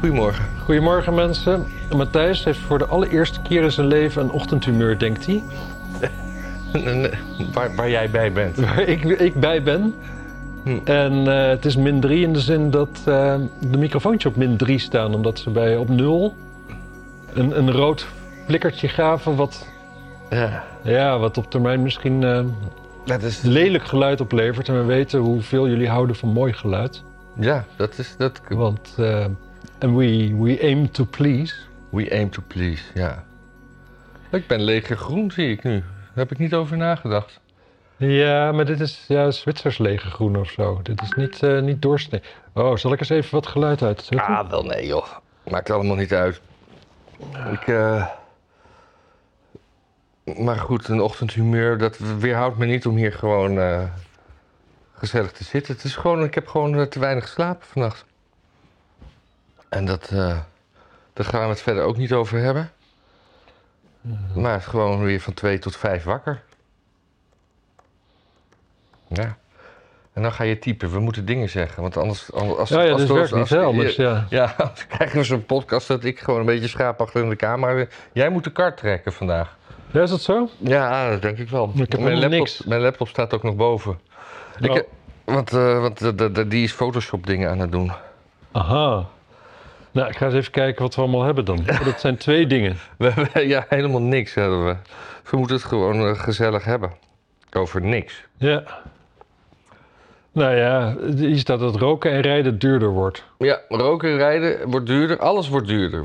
Goedemorgen. Goedemorgen mensen. Matthijs heeft voor de allereerste keer in zijn leven een ochtendhumeur, denkt hij. waar, waar jij bij bent. Waar ik, ik bij ben. Hm. En eh, het is min 3 in de zin dat eh, de microfoontjes op min 3 staan, omdat ze bij op 0 een, een rood flikkertje gaven, wat, Ja, ja, wat op termijn misschien eh, dat is, lelijk geluid oplevert. En we weten hoeveel jullie houden van mooi geluid. ja, dat is... Dat, Want en we, we aim to please. we aim to please, ja. Ik ben leger groen, zie ik nu. Daar heb ik niet over nagedacht. Ja, maar dit is ja, Zwitsers legergroen of zo. Dit is niet, eh niet doorsnee. Oh, zal ik eens even wat geluid uitzetten? Ah, wel nee joh. Maakt allemaal niet uit. Ik, eh, Maar goed, een ochtendhumeur, dat weerhoudt me niet om hier gewoon eh, gezellig te zitten. Het is gewoon, ik heb gewoon te weinig geslapen vannacht. En dat, eh, daar gaan we het verder ook niet over hebben. Maar het is gewoon weer van twee tot vijf wakker. Ja. En dan ga je typen. We moeten dingen zeggen. Want anders... als, ja, ja, als als- werkt niet als- anders. Ja. ja, dan krijgen we zo'n podcast dat ik gewoon een beetje schaap achter in de kamer. Jij moet de kar trekken vandaag. ja, is dat zo? Ja, dat denk ik wel. Ik heb mijn, laptop, niks. mijn laptop staat ook nog boven. Ik, Oh. eh, want eh, want de- die is Photoshop dingen aan het doen. Aha. Nou, ik ga eens even kijken wat we allemaal hebben dan. Oh, dat zijn twee dingen. We hebben ja, helemaal niks hebben we. We moeten het gewoon eh, gezellig hebben. Over niks. Ja. Nou ja, hier staat dat roken en rijden duurder wordt. Ja, roken, rijden wordt duurder. Alles wordt duurder.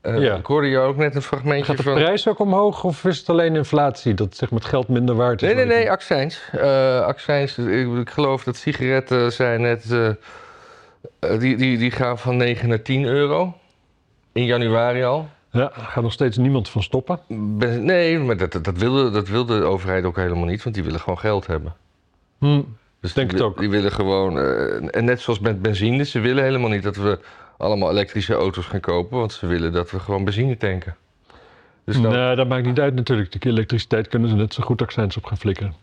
Eh, Ja. Ik hoorde jou ook net een fragmentje Gaat de van... prijs ook omhoog of is het alleen inflatie dat zeg maar, het geld minder waard is? Nee, nee, nee, accijns. Eh accijns. Ik, ik geloof dat sigaretten zijn net... eh, die, die, die gaan van 9 naar 10 euro. In januari al. Ja, daar gaat nog steeds niemand van stoppen. Nee, maar dat, dat, wilde, dat wilde de overheid ook helemaal niet. Want die willen gewoon geld hebben. Hm. Dus Denk die, het ook. Die willen gewoon... eh, en net zoals met benzine. Ze willen helemaal niet dat we allemaal elektrische auto's gaan kopen. Want ze willen dat we gewoon benzine tanken. Dus dan, Nee, dat maakt niet uit natuurlijk. De elektriciteit kunnen ze net zo goed accijns op gaan flikkeren.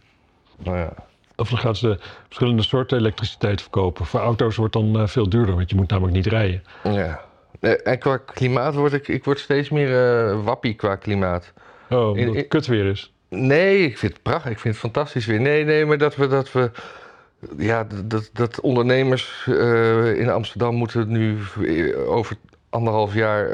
nou ja. Of dan gaan ze verschillende soorten elektriciteit verkopen. Voor auto's wordt dan eh, veel duurder, want je moet namelijk niet rijden. ja. En qua klimaat word ik, ik word steeds meer eh, wappie qua klimaat. Oh, omdat het in- kut weer is. Nee, ik vind het prachtig. Ik vind het fantastisch weer. Nee, nee, maar dat we... Dat we ja, dat, dat ondernemers eh, in Amsterdam moeten nu over anderhalf jaar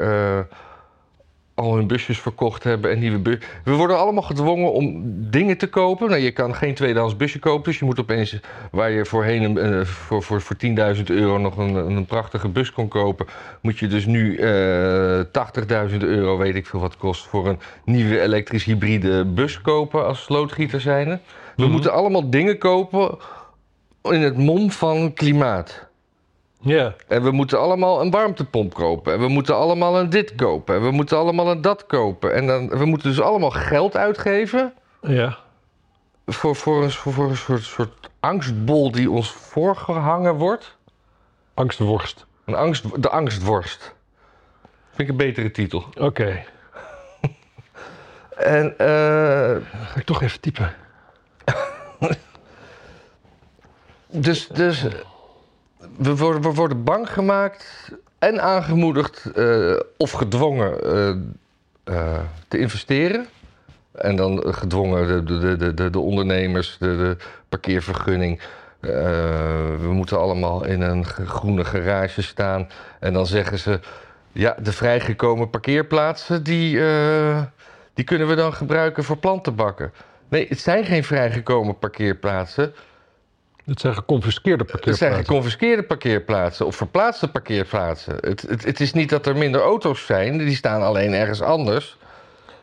al hun busjes verkocht hebben en nieuwe bus. We worden allemaal gedwongen om dingen te kopen. Nou, je kan geen tweedehands busje kopen, dus je moet opeens waar je voorheen een, eh, voor, voor, voor 10.000 euro nog een, een prachtige bus kon kopen, moet je dus nu eh 80.000 euro, weet ik veel wat kost, voor een nieuwe elektrisch hybride bus kopen als slootgieter zijnde. We Mhm. moeten allemaal dingen kopen in het mom van klimaat. Ja, En we moeten allemaal een warmtepomp kopen. En we moeten allemaal een dit kopen. En we moeten allemaal een dat kopen. En dan, we moeten dus allemaal geld uitgeven ja. voor, voor, een, voor een soort, soort angstbol die ons voorgehangen wordt. Angstworst. Een angst, de angstworst. Vind ik een betere titel. Oké, En eh, ga ik toch even typen. dus, dus we, worden, bang gemaakt en aangemoedigd eh, of gedwongen eh, eh, te investeren. En dan gedwongen de, de, de, de, de ondernemers, de, de parkeervergunning. We moeten allemaal in een groene garage staan. En dan zeggen ze, ja, de vrijgekomen parkeerplaatsen, die, die kunnen we dan gebruiken voor plantenbakken. Nee, het zijn geen vrijgekomen parkeerplaatsen. Het zijn geconfiskeerde Het zijn parkeerplaatsen. geconfiskeerde parkeerplaatsen of verplaatste parkeerplaatsen. Het, het, het is niet dat er minder auto's zijn, die staan alleen ergens anders.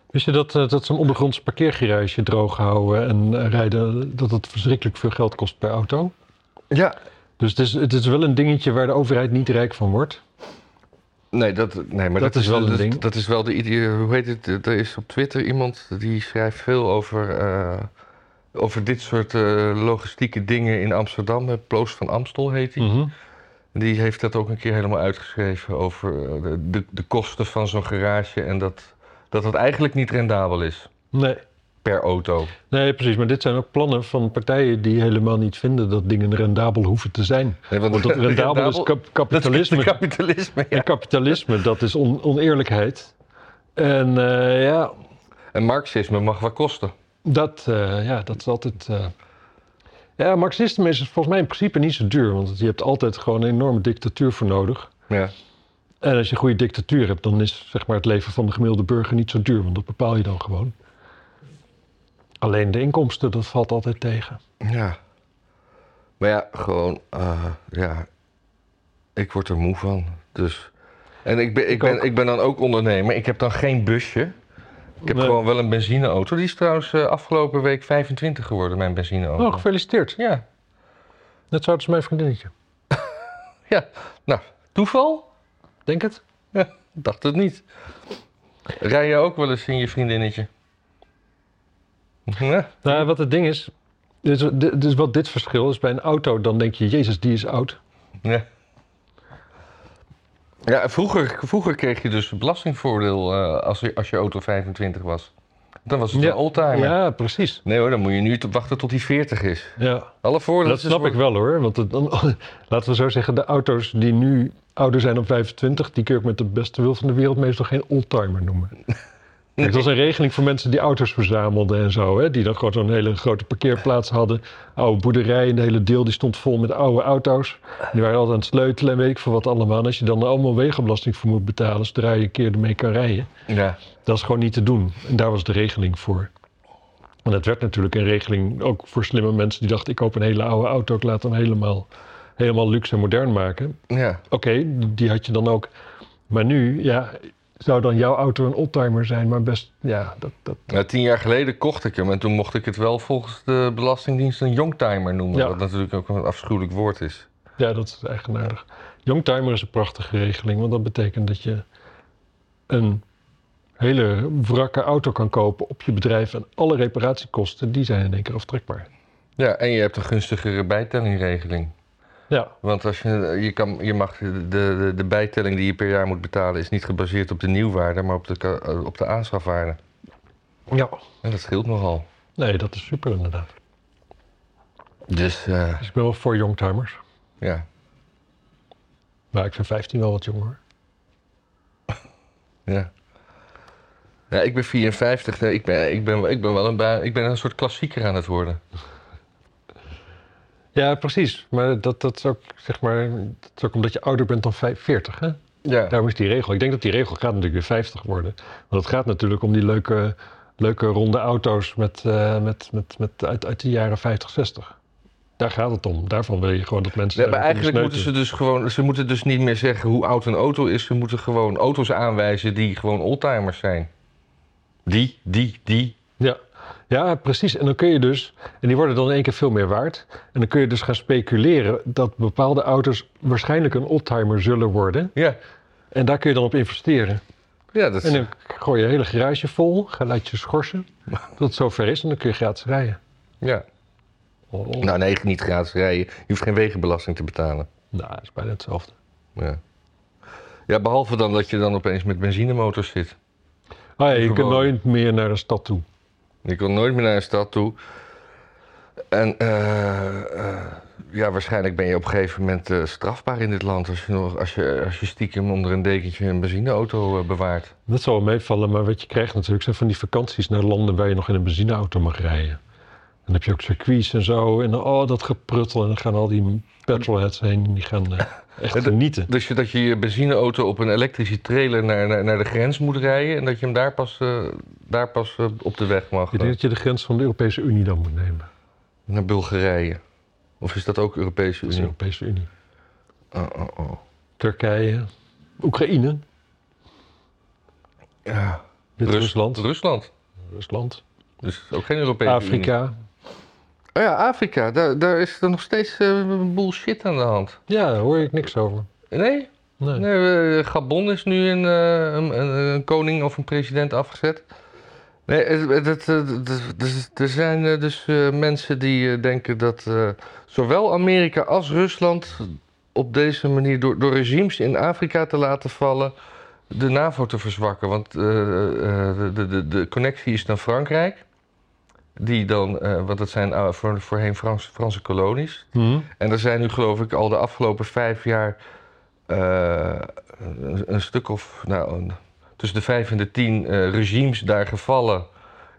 Wist je dat, eh, dat zo'n ondergrondse parkeergarage droog houden en eh, rijden, dat het verschrikkelijk veel geld kost per auto? Ja. Dus het is, het is wel een dingetje waar de overheid niet rijk van wordt. Nee, dat, nee maar Dat dat, is wel een dat, ding. Dat is wel de idee. Hoe heet het? Er is op Twitter iemand die schrijft veel over, eh, over dit soort eh, logistieke dingen in Amsterdam. Ploos van Amstel heet hij. Mhm. Die heeft dat ook een keer helemaal uitgeschreven over eh, de, de, de kosten van zo'n garage en dat, dat het eigenlijk niet rendabel is. Nee. per auto. Nee, precies. Maar dit zijn ook plannen van partijen die helemaal niet vinden dat dingen rendabel hoeven te zijn. Nee, Want dat rendabel is kap- kapitalisme. Dat is kapitalisme, ja. En kapitalisme, dat is on- oneerlijkheid. En eh, ja, En marxisme mag wat kosten. Dat, eh, ja, dat is altijd. eh, Ja, marxisme is volgens mij in principe niet zo duur. Want je hebt altijd gewoon een enorme dictatuur voor nodig. Ja. En als je een goede dictatuur hebt, dan is zeg maar, het leven van de gemiddelde burger niet zo duur. Want dat bepaal je dan gewoon. Alleen de inkomsten, dat valt altijd tegen. ja. Maar ja, gewoon, eh, ja, ik word er moe van. Dus. En ik ben, ik, Ik ben, ook. ik ben dan ook ondernemer. Ik heb dan geen busje. Ik heb Nee. gewoon wel een benzineauto. Die is trouwens eh, afgelopen week 25 geworden, mijn benzineauto. Oh, gefeliciteerd. Ja, Net zo oud als mijn vriendinnetje. ja. Nou, toeval? Denk het? Ja, dacht het niet. Rij je ook wel eens in je vriendinnetje? Ja. Nou, wat het ding is, dus, dus wat dit verschil is bij een auto, dan denk je, Jezus, die is oud. Ja. Ja, vroeger, vroeger kreeg je dus belastingvoordeel eh, als, je, als je auto 25 was. Dan was het Ja. een oldtimer. Ja, precies. Nee hoor, dan moet je nu te wachten tot hij 40 is. Ja. Alle voordelen. Dat snap ik wel hoor. Want het, dan, laten we zo zeggen, de auto's die nu ouder zijn dan 25, die kun je ook met de beste wil van de wereld meestal geen oldtimer noemen. Kijk, dat was een regeling voor mensen die auto's verzamelden en zo. Hè? Die dan gewoon zo'n hele grote parkeerplaats hadden. Oude boerderijen, de hele deel die stond vol met oude auto's. Die waren altijd aan het sleutelen en weet ik veel wat allemaal. En als je dan allemaal wegenbelasting voor moet betalen, zodra je een keer ermee kan rijden. Ja. Dat is gewoon niet te doen. En daar was de regeling voor. En het werd natuurlijk een regeling ook voor slimme mensen die dachten: ik koop een hele oude auto, ik laat hem helemaal, helemaal luxe en modern maken. ja. Oké, die had je dan ook. Maar nu, ja, zou dan jouw auto een oldtimer zijn, maar best, ja, dat, dat, Nou, tien jaar geleden kocht ik hem en toen mocht ik het wel volgens de Belastingdienst een youngtimer noemen. Ja. Wat natuurlijk ook een afschuwelijk woord is. ja, dat is eigenaardig. Youngtimer is een prachtige regeling, want dat betekent dat je een hele wrakke auto kan kopen op je bedrijf en alle reparatiekosten, die zijn in één keer aftrekbaar. Ja, en je hebt een gunstigere bijtellingregeling. Ja, Want als je, je, kan, je mag de, de, de bijtelling die je per jaar moet betalen is niet gebaseerd op de nieuwwaarde, maar op de, eh, op de aanschafwaarde. ja. En dat scheelt nogal. Nee, dat is super inderdaad. Dus eh, Dus ik ben wel voor youngtimers. ja. Maar ik vind 15 wel wat jonger. Ja. Ja, ik ben 54. Nee, ik, ben, ik, ben, ik ben wel een, ik ben een soort klassieker aan het worden. Ja, precies. Maar dat, dat, is ook, zeg maar, dat is ook omdat je ouder bent dan vijf- 40. Hè? Ja. Daarom is die regel. Ik denk dat die regel gaat natuurlijk weer 50 worden. Want het gaat natuurlijk om die leuke, leuke ronde auto's met, eh, met, met, met, uit, uit de jaren 50, 60. Daar gaat het om. Daarvan wil je gewoon dat mensen. Ja, maar eigenlijk moeten ze dus gewoon... Ze moeten dus niet meer zeggen hoe oud een auto is. Ze moeten gewoon auto's aanwijzen die gewoon oldtimers zijn. Die, die, die. Ja. Ja, precies. En dan kun je dus. En die worden dan in één keer veel meer waard. En dan kun je dus gaan speculeren dat bepaalde auto's waarschijnlijk een oldtimer zullen worden. Ja, En daar kun je dan op investeren. ja dat En dan gooi je hele garage vol, ga laat je schorsen. Dat het zover is en dan kun je gratis rijden. ja. Oh. Nou nee, niet gratis rijden. Je hoeft geen wegenbelasting te betalen. Nou, dat is bijna hetzelfde. Ja. ja, behalve dan dat je dan opeens met benzinemotors zit. Ah, ja, je kunt nooit meer naar de stad toe. Je kon nooit meer naar een stad toe. En eh, eh, ja, waarschijnlijk ben je op een gegeven moment eh, strafbaar in dit land als je, nog, als, je, als je stiekem onder een dekentje een benzineauto bewaart. Dat zal wel meevallen, maar wat je krijgt natuurlijk zijn van die vakanties naar landen waar je nog in een benzineauto mag rijden. Dan heb je ook circuits en zo. En dan, oh, dat gepruttel. En dan gaan al die petrolheads heen. En die gaan eh, echt genieten. Dus je, dat je je benzineauto op een elektrische trailer naar, naar, naar de grens moet rijden en dat je hem daar pas, eh, daar pas eh, op de weg mag. Ik denk dat je de grens van de Europese Unie dan moet nemen. Naar Bulgarije. Of is dat ook Europese Dat is Unie? Europese Unie. Oh, oh, oh. Turkije, Oekraïne, Ja. Wit-Rusland, Rusland. Rusland, Dus ook geen Europese Unie. Oh ja, Afrika. Daar, daar is er nog steeds eh, een boel shit aan de hand. Ja, daar hoor ik niks over. Nee? Nee. nee eh, Gabon is nu een, eh, een, een, koning of een president afgezet. Nee, het, het, dus- er zijn dus mensen die denken dat zowel Amerika als Rusland op deze manier door, door regimes in Afrika te laten vallen, de NAVO te verzwakken. Want de, de, de connectie is naar Frankrijk. Die dan, eh, want dat zijn uh, voor, voorheen Frans, Franse kolonies. Mhm. En er zijn nu geloof ik al de afgelopen vijf jaar eh, een, een stuk of, nou, een- tussen de vijf en de tien eh, regimes daar gevallen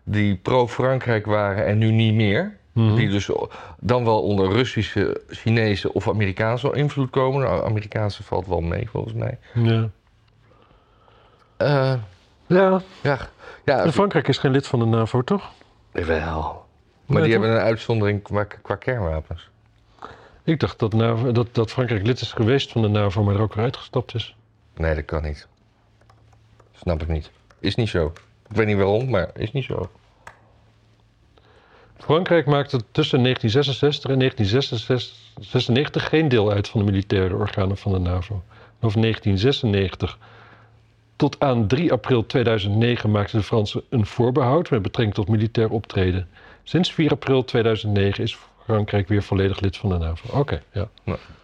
die pro-Frankrijk waren en nu niet meer. Mhm. Die dus dan wel onder Russische, Chinese of Amerikaanse invloed komen. Nou, Amerikaanse valt wel mee volgens mij. Ja. Eh, ja, ja, ja en Frankrijk is geen lid van de NAVO, toch? Wel. Maar die toch? hebben een uitzondering qua, qua kernwapens. Ik dacht dat, NAVO, dat, dat Frankrijk lid is geweest van de NAVO, maar er ook weer uitgestapt is. Nee, dat kan niet. Snap ik niet. Is niet zo. Ik weet niet waarom, maar is niet zo. Frankrijk maakte tussen 1966 en 1996 geen deel uit van de militaire organen van de NAVO. En Over 1996 tot aan 3 april 2009 maakten de Fransen een voorbehoud met betrekking tot militair optreden. Sinds 4 april 2009 is Frankrijk weer volledig lid van de NAVO. Oké, ja.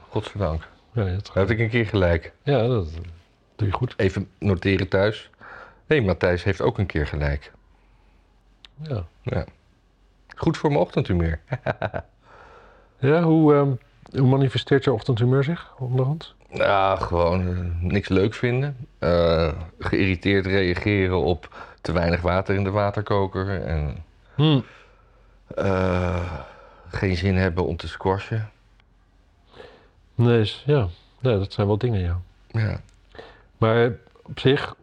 Godzijdank. Ja, dat, had ik een keer gelijk. ja, dat doe je goed. Even noteren thuis. Hé, hey, Matthijs heeft ook een keer gelijk. Ja, Ja. Goed voor mijn ochtendhumeur. ja hoe, ehm, hoe manifesteert je ochtendhumeur zich onderhand? Ja, gewoon eh, niks leuk vinden. Eh, geïrriteerd reageren op te weinig water in de waterkoker. En Hm. eh, geen zin hebben om te squashen. Nee, ja, dat zijn wel dingen, ja. Ja. Maar op zich,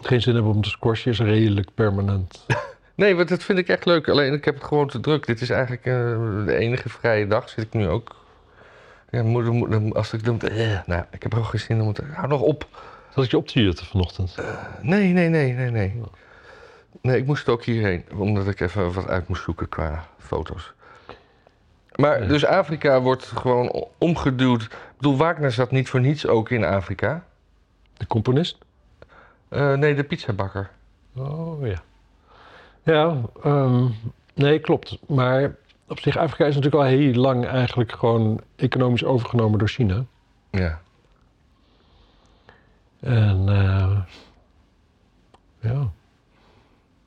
geen zin hebben om te squashen is redelijk permanent. Nee, want dat vind ik echt leuk. Alleen ik heb het gewoon te druk. Dit is eigenlijk eh, de enige vrije dag. Zit ik nu ook. Ja, moeder, moeder, als ik dan. eh, nou, ik heb er ook geen zin om te. Hou nog op. Zat ik je op te jutten vanochtend? Nee, nee, nee, nee, nee. Nee, ik moest ook hierheen. Omdat ik even wat uit moest zoeken qua foto's. Maar Ja. dus Afrika wordt gewoon omgeduwd. Ik bedoel, Wagner zat niet voor niets ook in Afrika. De componist? Eh, nee, de pizzabakker. Oh ja. Ja, ehm, nee, klopt. Maar op zich, Afrika is natuurlijk al heel lang eigenlijk gewoon economisch overgenomen door China. Ja. En eh, ja.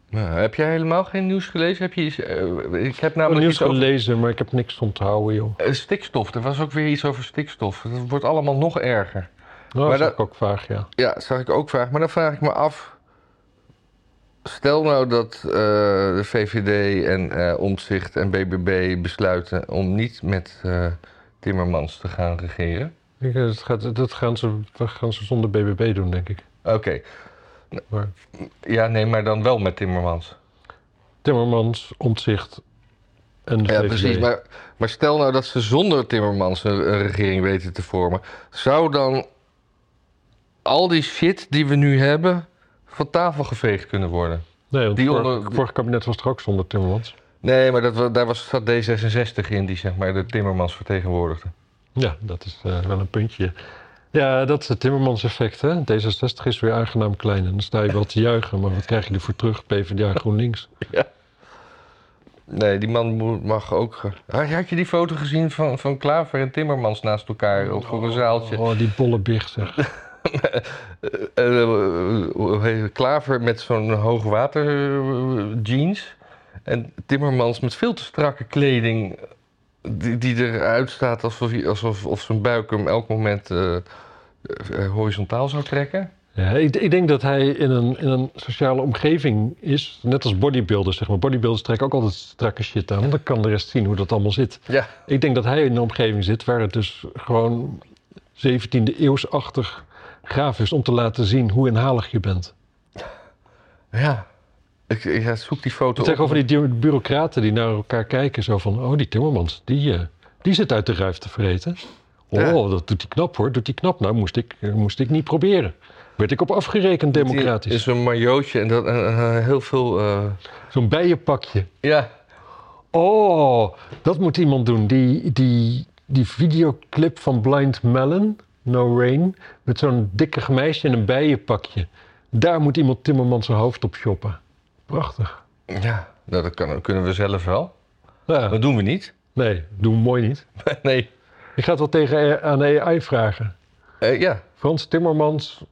Nou, heb jij helemaal geen nieuws gelezen? Heb je iets, eh, ik heb Ik namelijk nieuws over gelezen, maar ik heb niks onthouden, joh. eh, stikstof. Er was ook weer iets over stikstof. Dat wordt allemaal nog erger. Nou, Maar dat dat- is ook vaag, ja. Ja, dat zag ik ook vragen. Maar dan vraag ik me af. Stel nou dat eh, de VVD en eh Omtzigt en BBB besluiten om niet met eh, Timmermans te gaan regeren. Ik, Dat, gaat, dat gaan, ze, dat gaan ze zonder BBB doen, denk ik. Oké. Maar Ja, nee, maar dan wel met Timmermans. Timmermans, Omtzigt en de Ja, VVD. precies. Maar, maar stel nou dat ze zonder Timmermans een, een regering weten te vormen. Zou dan al die shit die we nu hebben van tafel geveegd kunnen worden? Nee, want die onder- vorige kabinet was er ook zonder Timmermans. Nee, maar dat, daar was, zat D66 in die zeg maar de Timmermans vertegenwoordigde. Ja, dat is eh, wel een puntje. Ja, dat is het Timmermans-effect, hè. D66 is weer aangenaam klein en dan sta je wel te juichen. Maar wat krijg je ervoor terug? PvdA GroenLinks. Nee, die man mag ook. Had je die foto gezien van, van Klaver en Timmermans naast elkaar op voor een zaaltje? Oh, die bolle big, zeg. Eh, eh, het? Klaver met zo'n hoogwater eh, jeans. En Timmermans met veel te strakke kleding. Die, die eruit staat alsof, alsof of zijn buik hem elk moment eh, eh, horizontaal zou trekken. Ja, ik, ik denk dat hij in een, in een sociale omgeving is, net als bodybuilders, zeg maar. Bodybuilders trekken ook altijd strakke shit aan. Dan kan de rest zien hoe dat allemaal zit. Ja, Ik denk dat hij in een omgeving zit waar het dus gewoon 17e eeuwsachtig gaaf is om te laten zien hoe inhalig je bent. ja. Ik, ik zoek die foto op. Tegenover die du- bureaucraten die naar elkaar kijken, zo van: oh, die Timmermans, die, eh, die zit uit de ruif te vreten. Oh, Ja. dat doet hij knap hoor, doet hij knap. Nou, moest ik, eh, moest ik niet proberen. Werd ik op afgerekend democratisch. Is een majootje en dat, eh, heel veel. Zo'n bijenpakje. ja, Oh, dat moet iemand doen. Die, die, die videoclip van Blind Melon, No Rain, met zo'n dikke meisje in een bijenpakje. Daar moet iemand Timmermans zijn hoofd op shoppen. Prachtig. ja nou, dat kan, kunnen we zelf wel. Ja, Dat doen we niet. nee, doe hem mooi niet. nee. Ik ga het wel tegen aan de AI vragen. Eh, ja. Frans Timmermans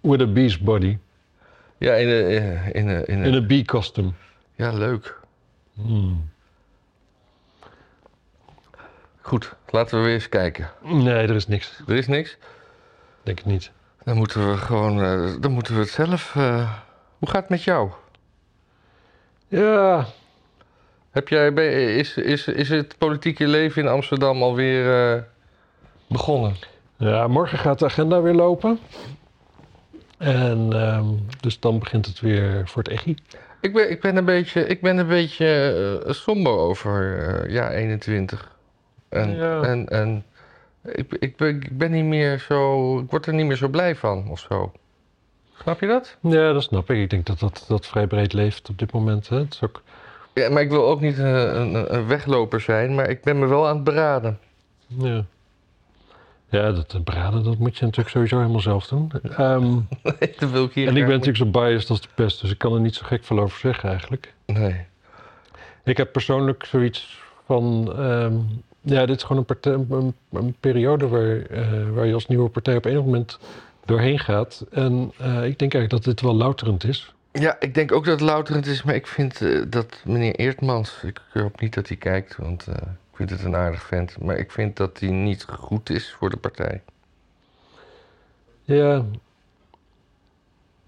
with a beast body. ja, in een. In, een- in, een- In een bee costume. Ja, leuk. Hmm. Goed, laten we weer eens kijken. Nee, er is niks. Er is niks. Denk ik niet. Dan moeten we gewoon, eh, dan moeten we het zelf. eh, hoe gaat het met jou? Ja, Heb jij, is, is, is het politieke leven in Amsterdam alweer eh, begonnen? ja morgen gaat de agenda weer lopen. En ehm, dus dan begint het weer voor het EGI. Ik ben, ik ben een beetje, ik ben een beetje somber over ja 21. En, Ja. en, en ik, ik, ben, ik ben niet meer zo, ik word er niet meer zo blij van of zo. Snap je dat? Ja, dat snap ik. Ik denk dat dat, dat vrij breed leeft op dit moment. Hè. Het is ook, Ja, maar ik wil ook niet eh, een, een wegloper zijn, maar ik ben me wel aan het beraden. ja. Ja, dat eh, braden, dat moet je natuurlijk sowieso helemaal zelf doen. Dat wil ik hier en ik ben natuurlijk zo biased als de pest, dus ik kan er niet zo gek veel over zeggen eigenlijk. Nee. Ik heb persoonlijk zoiets van... ehm, ja, dit is gewoon een, partij, een, een periode waar, eh, waar je als nieuwe partij op enig moment doorheen gaat. En eh, ik denk eigenlijk dat dit wel louterend is. Ja, ik denk ook dat het louterend is, maar ik vind eh, dat meneer Eertmans, ik hoop niet dat hij kijkt, want ik vind het een aardig vent, maar ik vind dat hij niet goed is voor de partij. Ja,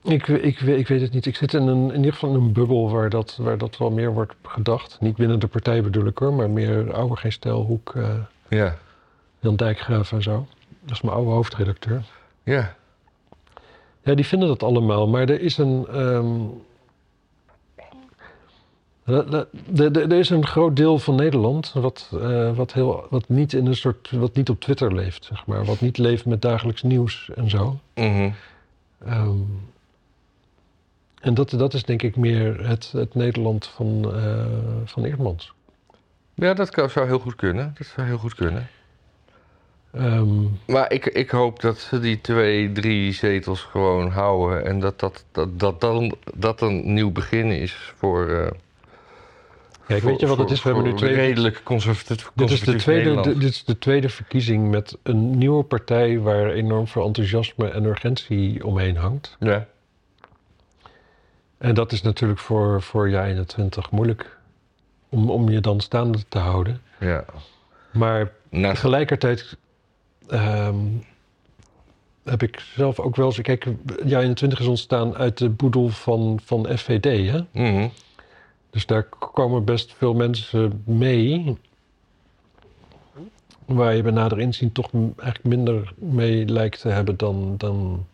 ik, ik, ik weet het niet. Ik zit in, een, in ieder geval in een bubbel waar dat, waar dat wel meer wordt gedacht. Niet binnen de partij bedoel ik hoor, maar meer oude geen stijlhoek, eh Ja, Jan Dijkgraaf en zo. Dat is mijn oude hoofdredacteur. ja, Ja, die vinden dat allemaal, maar er is een. ehm, er- is een groot deel van Nederland wat, eh, wat, heel, wat, niet in een soort, wat niet op Twitter leeft, zeg maar. Wat niet leeft met dagelijks nieuws en zo. Ehm, en dat, dat is denk ik meer het, het Nederland van, eh van Eerdmans. ja dat kan, zou heel goed kunnen. Dat zou heel goed kunnen. Ehm, Maar ik, ik hoop dat ze die twee, drie zetels gewoon houden en dat dat, dat, dat, dan, dat een nieuw begin is voor. eh, Kijk, voor- weet je wat het is? We hebben nu twee, redelijk conservatief, Dit is, de tweede, dit is de tweede verkiezing met een nieuwe partij waar enorm veel enthousiasme en urgentie omheen hangt. Ja, En dat is natuurlijk voor, voor jaar 21 moeilijk om, om je dan staande te houden. ja. Maar Naast, tegelijkertijd ehm, heb ik zelf ook wel eens... Kijk, jaar 21 is ontstaan uit de boedel van, van FVD, hè? Mhm. Dus daar komen best veel mensen mee. Waar je bij nader inzien toch eigenlijk minder mee lijkt te hebben dan, dan,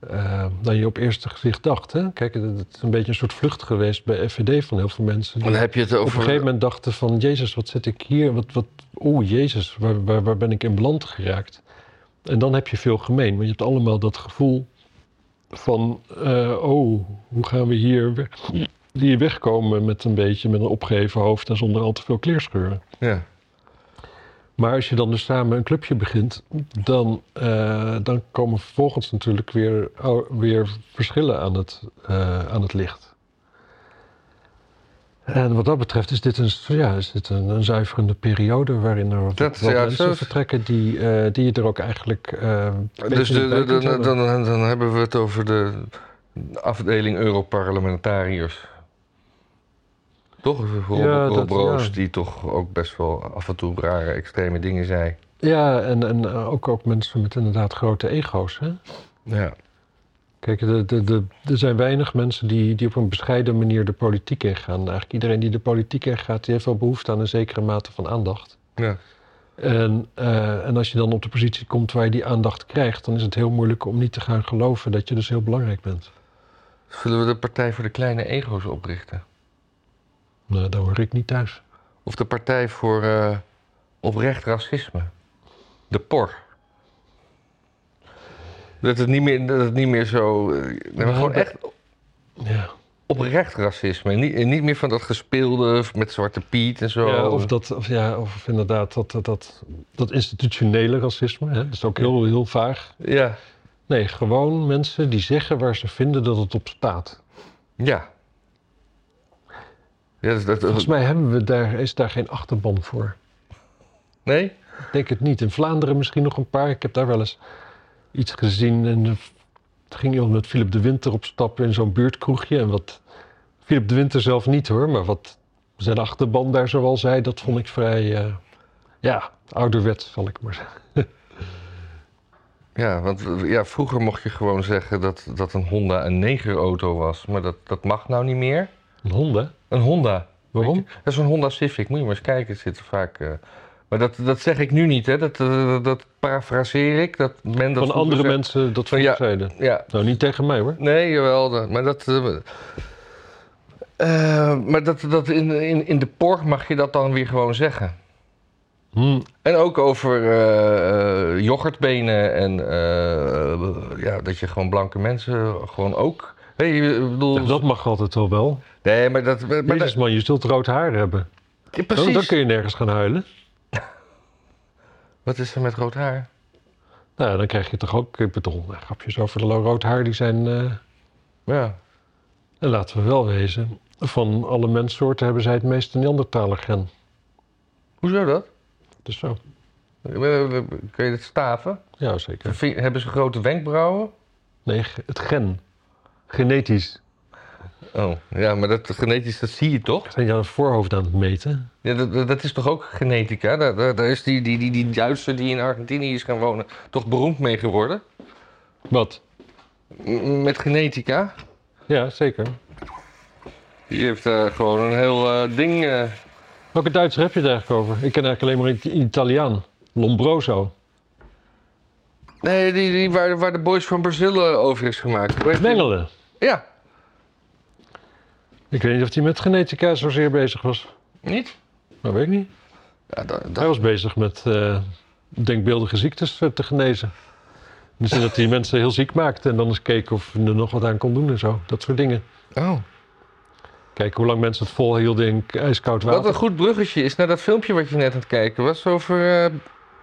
eh, dan je op eerste gezicht dacht. Hè? Kijk, het het is een beetje een soort vlucht geweest bij FVD van heel veel mensen. Dan heb je het op over. een gegeven moment dachten van... Jezus, wat zit ik hier? Wat, wat, oh, Jezus, waar, waar, waar ben ik in beland geraakt? En dan heb je veel gemeen. Want je hebt allemaal dat gevoel van... eh, oh, hoe gaan we hier weg, hier wegkomen met een beetje... met een opgeheven hoofd en zonder al te veel kleerscheuren. Ja. Maar als je dan dus samen een clubje begint... dan, eh, dan komen vervolgens natuurlijk weer, ou- weer verschillen aan het, eh, aan het licht. En wat dat betreft is dit een, ja, is dit een, een zuiverende periode waarin er Dat- ja, mensen vertrekken die, eh, die je er ook eigenlijk. Dus de, de- dan, dan, dan hebben we het over de afdeling Europarlementariërs. Toch? Rob, Ja, Rob dat- Roos, ja. die toch ook best wel af en toe rare, extreme dingen zei. Ja, en, en eh, ook, ook mensen met inderdaad grote ego's. Hè? Ja. Kijk, de, de, de, er zijn weinig mensen die, die op een bescheiden manier de politiek ingaan. Eigenlijk iedereen die de politiek ingaat, die heeft wel behoefte aan een zekere mate van aandacht. ja. En, eh, en als je dan op de positie komt waar je die aandacht krijgt, dan is het heel moeilijk om niet te gaan geloven dat je dus heel belangrijk bent. Zullen we de Partij voor de Kleine Ego's oprichten? Nou, daar hoor ik niet thuis. Of de Partij voor eh, Oprecht Racisme? De POR. Dat het niet meer, dat het niet meer zo... eh, nee, maar Ja, gewoon echt Ja. oprecht racisme. Niet, en niet meer van dat gespeelde met Zwarte Piet en zo. Ja, of, dat, of, ja, of inderdaad dat, dat, dat, dat institutionele racisme. Hè? Dat is ook heel, heel vaag. Ja, Nee, gewoon mensen die zeggen waar ze vinden dat het op staat. ja. Ja dus dat, Volgens mij hebben we daar, is daar geen achterban voor. Nee? Ik denk het niet. In Vlaanderen misschien nog een paar. Ik heb daar wel eens iets gezien. En er ging iemand met Philip de Winter op stap in zo'n buurtkroegje. En wat Philip de Winter zelf niet hoor, maar wat zijn achterban daar zoal zei, dat vond ik vrij, eh, ja, ouderwets zal ik maar zeggen. Ja, want ja, vroeger mocht je gewoon zeggen dat, dat een Honda een negerauto was. Maar dat, dat mag nou niet meer. Een Honda? Een Honda. Waarom? Je? Dat is een Honda Civic. Moet je maar eens kijken. Het zit er vaak... eh, Maar dat, dat zeg ik nu niet, hè. Dat, eh, dat parafraseer ik. Dat men dat Van andere mensen dat van Ja. zeiden. Ja, Nou, niet tegen mij hoor. nee, jawel. dat- Maar dat... eh, maar dat, dat in, in, in de por mag je dat dan weer gewoon zeggen. Hm, En ook over yoghurtbenen en ja, dat je gewoon blanke mensen gewoon ook. Hey, ik bedoel, dat mag altijd wel wel. nee, maar dat. Maar Jezus dat man, je zult rood haar hebben. ja, Dan, precies. dan kun je nergens gaan huilen. Wat is er met rood haar? Nou, dan krijg je toch ook, ik bedoel, nou, grapjes over de rood haar, die zijn, eh, Ja. en laten we wel wezen, van alle menssoorten hebben zij het meeste Neandertaler gen. Hoezo dat? Dus zo. Kun je het staven? Ja, zeker. Hebben ze grote wenkbrauwen? Nee, het gen. Genetisch. Oh, ja, maar dat genetisch, dat zie je toch? Zijn je aan het voorhoofd aan het meten? Ja, dat, dat- is toch ook genetica? Daar, daar, daar is die, die, die, die Duitser die in Argentinië is gaan wonen toch beroemd mee geworden? Wat? M- met genetica? Ja, zeker. Die heeft eh, gewoon een heel eh, ding. eh, Welke Duitser heb je het eigenlijk over? Ik ken eigenlijk alleen maar een Italiaan. Lombroso. Nee, die, die, waar, waar de Boys van Brazil over is gemaakt. Mengelen. Ja, Ik weet niet of hij met genetica zozeer bezig was. niet? Dat weet ik niet. Ja, dat, dat- Hij was bezig met eh, denkbeeldige ziektes eh, te genezen. Dus dat hij mensen heel ziek maakte en dan eens keek of hij er nog wat aan kon doen en zo. Dat soort dingen. Oh. Kijken hoe lang mensen het volhielden in ijskoud water. Wat een goed bruggetje is naar dat filmpje wat je net aan het kijken was over eh,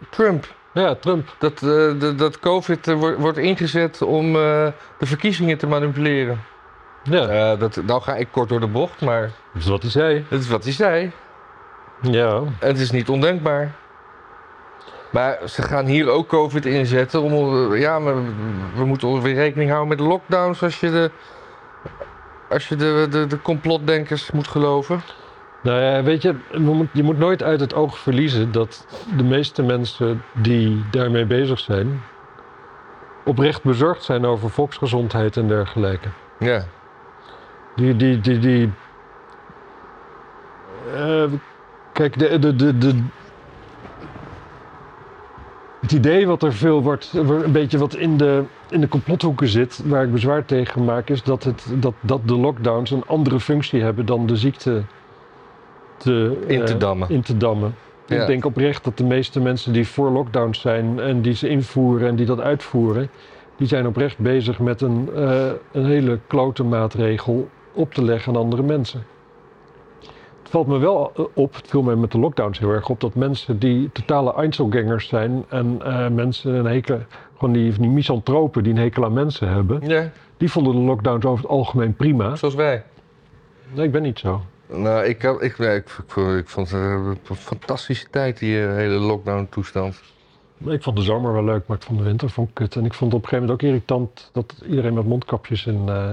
Trump. Ja, Trump. Dat, eh, de- dat COVID eh, wordt- wordt ingezet om eh, de verkiezingen te manipuleren. Ja, dat, nou ga ik kort door de bocht, maar dat is wat hij zei. dat is wat hij zei. Ja, En het is niet ondenkbaar. Maar ze gaan hier ook COVID inzetten om... Ja, maar we moeten weer rekening houden met lockdowns als je de... Als je de, de, de complotdenkers moet geloven. Nou ja, weet je, je moet nooit uit het oog verliezen dat de meeste mensen die daarmee bezig zijn, oprecht bezorgd zijn over volksgezondheid en dergelijke. Ja. Die, die, die, die. eh, kijk, de, de, de, de. Het idee wat er veel wordt, een beetje wat in de, in de complothoeken zit, waar ik bezwaar tegen maak, is dat, het, dat, dat de lockdowns een andere functie hebben dan de ziekte te, In te eh, dammen. in te dammen. Ja. Ik denk oprecht dat de meeste mensen die voor lockdowns zijn en die ze invoeren en die dat uitvoeren, die zijn oprecht bezig met een, eh, een hele klote maatregel op te leggen aan andere mensen. Het valt me wel eh, op, het viel mij met de lockdowns heel erg op, dat mensen die totale Einzelgangers zijn en mensen een hekel, gewoon die, die misantropen die een hekel aan mensen hebben, ja, die vonden de lockdowns over het algemeen prima. zoals wij. Nee, ik ben niet zo. Nou, ik, had- ik, nee, ik, ik, vond- ik vond het een fantastische tijd, die eh, hele lockdown-toestand. Ik vond de zomer wel leuk, maar ik vond de winter vond ik kut. En ik vond het op een gegeven moment ook irritant dat iedereen met mondkapjes en eh,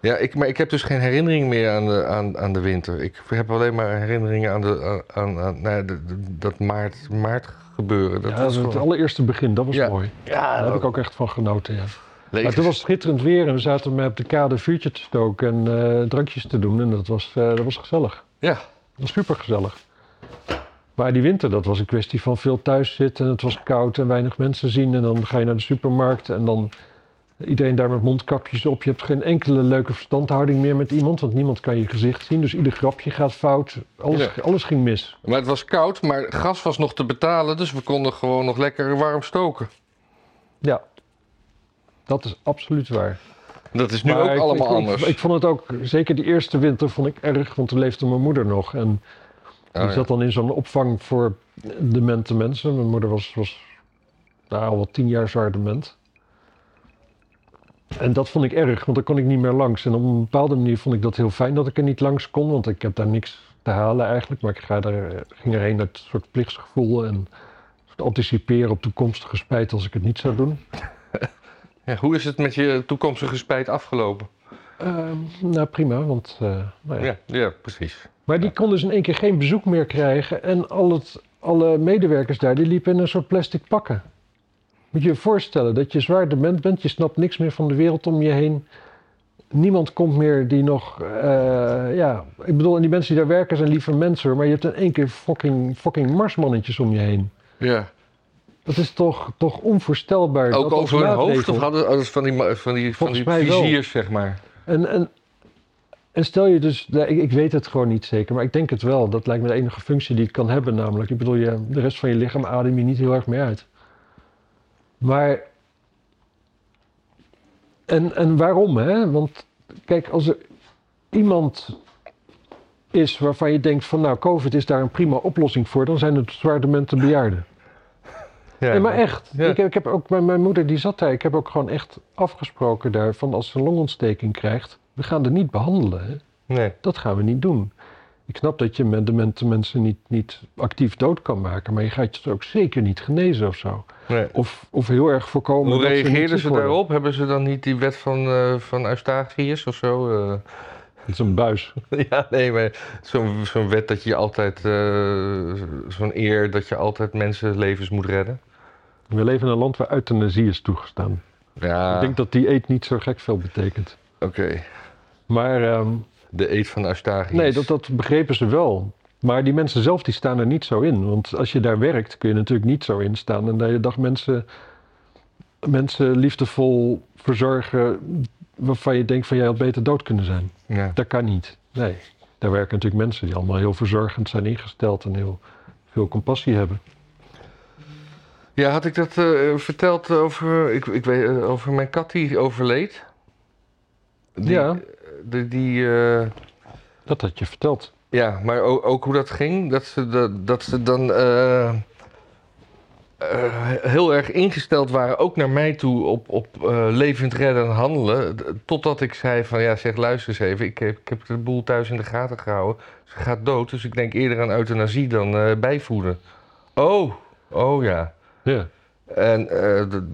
Ja, ik, maar ik heb dus geen herinnering meer aan de, aan, aan de winter. Ik heb alleen maar herinneringen aan, de, aan, aan nou, de- de- dat maart, maart gebeuren. Dat ja, was het gewoon- allereerste begin, dat was Ja. mooi. ja, Daar heb ik ook echt van genoten, ja. Maar levens- toen was het schitterend weer en we zaten met op de kade vuurtje te stoken en eh, drankjes te doen. En dat was, eh, dat was gezellig. Ja, Dat was super gezellig. Maar die winter, dat was een kwestie van veel thuis zitten. En het was koud en weinig mensen zien. En dan ga je naar de supermarkt en dan iedereen daar met mondkapjes op. Je hebt geen enkele leuke verstandhouding meer met iemand, want niemand kan je gezicht zien. Dus ieder grapje gaat fout. Alles, Ja. alles ging mis. maar het was koud, maar gas was nog te betalen, dus we konden gewoon nog lekker warm stoken. Ja, dat is absoluut waar. Dat is nu Maar ook ik- allemaal ik, anders. Ik, ik vond het ook, zeker die eerste winter vond ik erg, want toen leefde mijn moeder nog. En Oh, die ja. zat dan in zo'n opvang voor demente mensen. Mijn moeder was, was nou, al wel tien jaar zwaar dement. En dat vond ik erg, want daar kon ik niet meer langs. En op een bepaalde manier vond ik dat heel fijn dat ik er niet langs kon, want ik heb daar niks te halen eigenlijk. Maar ik ga daar, ging erheen uit een soort plichtsgevoel en anticiperen op toekomstige spijt als ik het niet zou doen. Ja, hoe is het met je toekomstige spijt afgelopen? Ehm, nou, prima, want... eh, nou ja. Ja, ja precies. Maar die kon dus in één keer geen bezoek meer krijgen. En al het, alle medewerkers daar, die liepen in een soort plastic pakken. Moet je je voorstellen dat je zwaar dement bent. Je snapt niks meer van de wereld om je heen. Niemand komt meer die nog... eh, ja, ik bedoel, en die mensen die daar werken zijn liever mensen. Maar je hebt in één keer fucking, fucking marsmannetjes om je heen. Ja. Dat is toch, toch onvoorstelbaar. Ook dat over hun hoofd of hadden hadden ze van die, van die, van die wel. viziers, zeg maar. En, en, en stel je dus, ik, ik weet het gewoon niet zeker, maar ik denk het wel. Dat lijkt me de enige functie die het kan hebben, namelijk. Ik bedoel, je, de rest van je lichaam adem je niet heel erg mee uit. Maar. En, en waarom, hè? Want kijk, als er iemand is waarvan je denkt van, nou, COVID is daar een prima oplossing voor, dan zijn het zwaardementen bejaarden. Ja. Nee, maar echt. Ik, heb- ik heb ook, mijn, mijn moeder die zat daar. Ik heb ook gewoon echt afgesproken daar van als ze een longontsteking krijgt, we gaan er niet behandelen. Hè? Nee. Dat gaan we niet doen. Ik snap dat je de men- de mensen niet, niet actief dood kan maken, maar je gaat je ook zeker niet genezen of zo. nee. Of, of heel erg voorkomen. Hoe dat ze reageerden ze daarop? Hebben ze dan niet die wet van, eh van Eustachius of zo? eh? Het is een buis. ja, nee, maar zo'n zo'n wet dat je altijd, eh, zo'n eer dat je altijd mensenlevens moet redden. We leven in een land waar euthanasie is toegestaan. Ja, Ik denk dat die eet niet zo gek veel betekent. oké. Maar ehm, De eed van Eustachius. nee, dat, dat begrepen ze wel. Maar die mensen zelf die staan er niet zo in. Want als je daar werkt kun je natuurlijk niet zo in staan. En de hele dag mensen, mensen liefdevol verzorgen waarvan je denkt van jij had beter dood kunnen zijn. Ja. Dat kan niet. Nee. Daar werken natuurlijk mensen die allemaal heel verzorgend zijn ingesteld en heel veel compassie hebben. Ja, had ik dat eh, verteld over, ik, ik weet, eh, over mijn kat die overleed? Die, Ja. Die, die, eh, Dat had je verteld. Ja, maar ook, ook hoe dat ging. Dat ze, dat, dat ze dan eh, eh, heel erg ingesteld waren, ook naar mij toe, op, op eh, levend redden en handelen. Totdat ik zei van, ja zeg luister eens even, ik heb, ik heb de boel thuis in de gaten gehouden. Ze gaat dood, dus ik denk eerder aan euthanasie dan eh, bijvoeden. Oh, oh ja. Ja. En eh, de-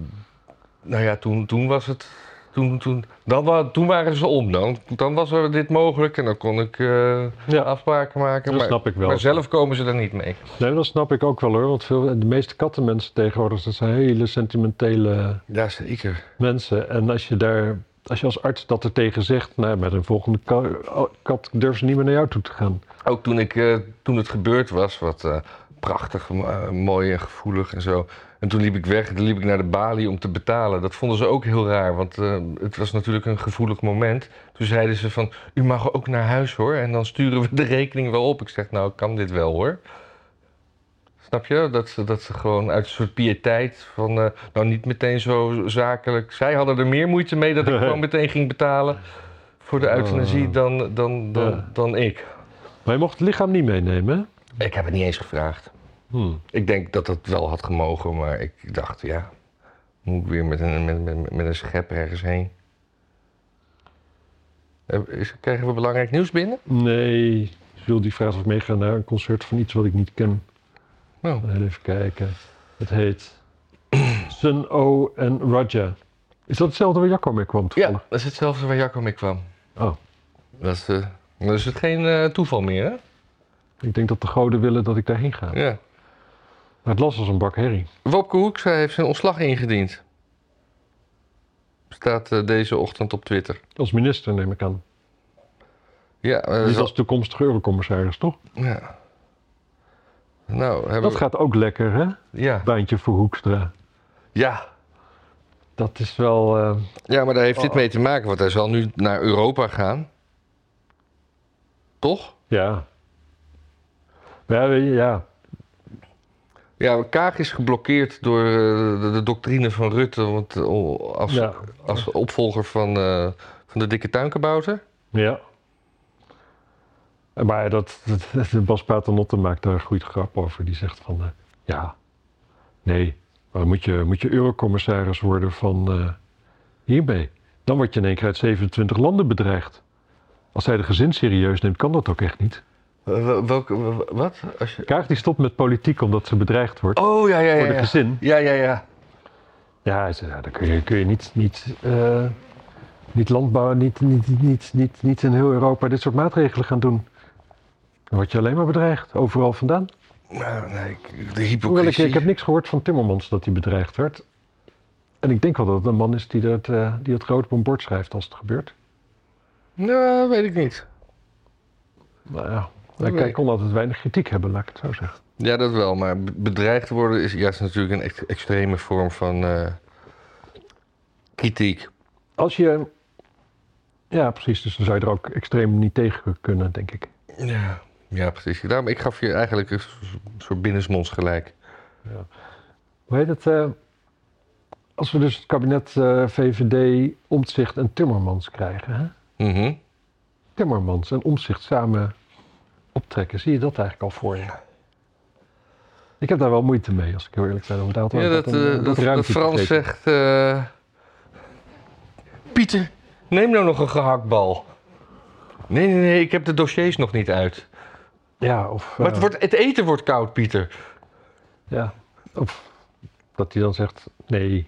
nou ja, toen, toen was het. Toen, toen, dan, toen waren ze om. Dan, dan was er dit mogelijk en dan kon ik eh, Ja. afspraken maken. Dat maar, snap ik wel. maar zelf komen ze er niet mee. Nee, dat snap ik ook wel hoor. Want veel, de meeste kattenmensen tegenwoordig dat zijn hele sentimentele Ja, zeker. mensen. En als je daar, als je als arts dat er tegen zegt, nou, met een volgende ka- kat durven ze niet meer naar jou toe te gaan. Ook toen, ik, eh, toen het gebeurd was, wat prachtig, eh, mooi en gevoelig en zo. En toen liep ik weg, toen liep ik naar de balie om te betalen. Dat vonden ze ook heel raar, want eh, het was natuurlijk een gevoelig moment. Toen zeiden ze van, u mag ook naar huis hoor. En dan sturen we de rekening wel op. Ik zeg, nou, ik kan dit wel hoor. Snap je? Dat ze, dat ze gewoon uit een soort piëteit van, eh, nou niet meteen zo zakelijk. Zij hadden er meer moeite mee dat ik gewoon meteen ging betalen voor de euthanasie Ah. dan, dan, dan, Ja. dan ik. Maar je mocht het lichaam niet meenemen? Ik heb het niet eens gevraagd. Hmm. Ik denk dat het wel had gemogen, maar ik dacht, ja, moet ik weer met een, met, met, met een schep ergens heen. Eh, krijgen we belangrijk nieuws binnen? Nee, Jules die vraagt of ik meega naar een concert van iets wat ik niet ken. Oh. Even kijken. Het heet Sun O en Raja. Is dat hetzelfde waar Jacco mee kwam Ja, dat is hetzelfde waar Jacco mee kwam. Oh, Dat is, eh, is het geen toeval meer, hè? Ik denk dat de goden willen dat ik daarheen ga. Ja. Maar het las als een bak herrie. Wopke Hoekstra heeft zijn ontslag ingediend. Staat eh, deze ochtend op Twitter. Als minister neem ik aan. Ja, Niet zal- als toekomstige eurocommissaris, toch? ja. Nou, hebben Dat we- gaat ook lekker, hè? Ja. Baantje voor Hoekstra. ja. Dat is wel... eh, Ja, maar daar heeft dit Oh. mee te maken, want hij zal nu naar Europa gaan. Toch? ja. Ja, ja. Ja, Kaag is geblokkeerd door eh, de, de doctrine van Rutte want, eh, als, Ja. als opvolger van, eh, van de dikke tuinkabouter. Ja. Maar dat, dat, Bas Paternotte maakt daar een goede grap over. Die zegt van, ja, nee, maar moet je, moet je eurocommissaris worden van eh, hiermee. Dan word je in één keer uit 27 landen bedreigd. Als hij de gezin serieus neemt, kan dat ook echt niet. Wel- welke, wat? Als je... Kaag die stopt met politiek omdat ze bedreigd wordt Oh, ja, ja, voor ja. de Ja, gezin. ja, ja. ja. Ja, ja dan kun je, kun je niet, niet eh, niet landbouw, niet, niet, niet, niet, niet in heel Europa dit soort maatregelen gaan doen. Dan word je alleen maar bedreigd, overal vandaan. Nou, nee, ik- de Hoewel ik, hypocrisie. ik heb niks gehoord van Timmermans dat hij bedreigd werd. En ik denk wel dat het een man is die dat, eh, die het groot op een bord schrijft als het gebeurt. Nou, weet ik niet. Nou ja, Nee. hij kon altijd weinig kritiek hebben, laat ik het zo zeggen. Ja, dat wel. Maar be- bedreigd worden is juist natuurlijk een ex- extreme vorm van eh, kritiek. Als je... Ja, precies. Dus dan zou je er ook extreem niet tegen kunnen, denk ik. Ja, ja precies. Daarom, ik gaf je eigenlijk een soort binnensmonds gelijk. Hoe heet het? eh, als we dus het kabinet eh, VVD, Omtzigt en Timmermans krijgen. Hè? Mhm. Timmermans en Omtzigt samen optrekken. Zie je dat eigenlijk al voor je? Ik heb daar wel moeite mee, als ik heel eerlijk ben. Daar Ja, dat, een- eh, dat, Frans zegt... eh, Pieter, neem nou nog een gehaktbal. Nee, nee, nee, ik heb de dossiers nog niet uit. Ja, of... Maar het, eh, wordt, het eten wordt koud, Pieter. Ja, of dat hij dan zegt, nee,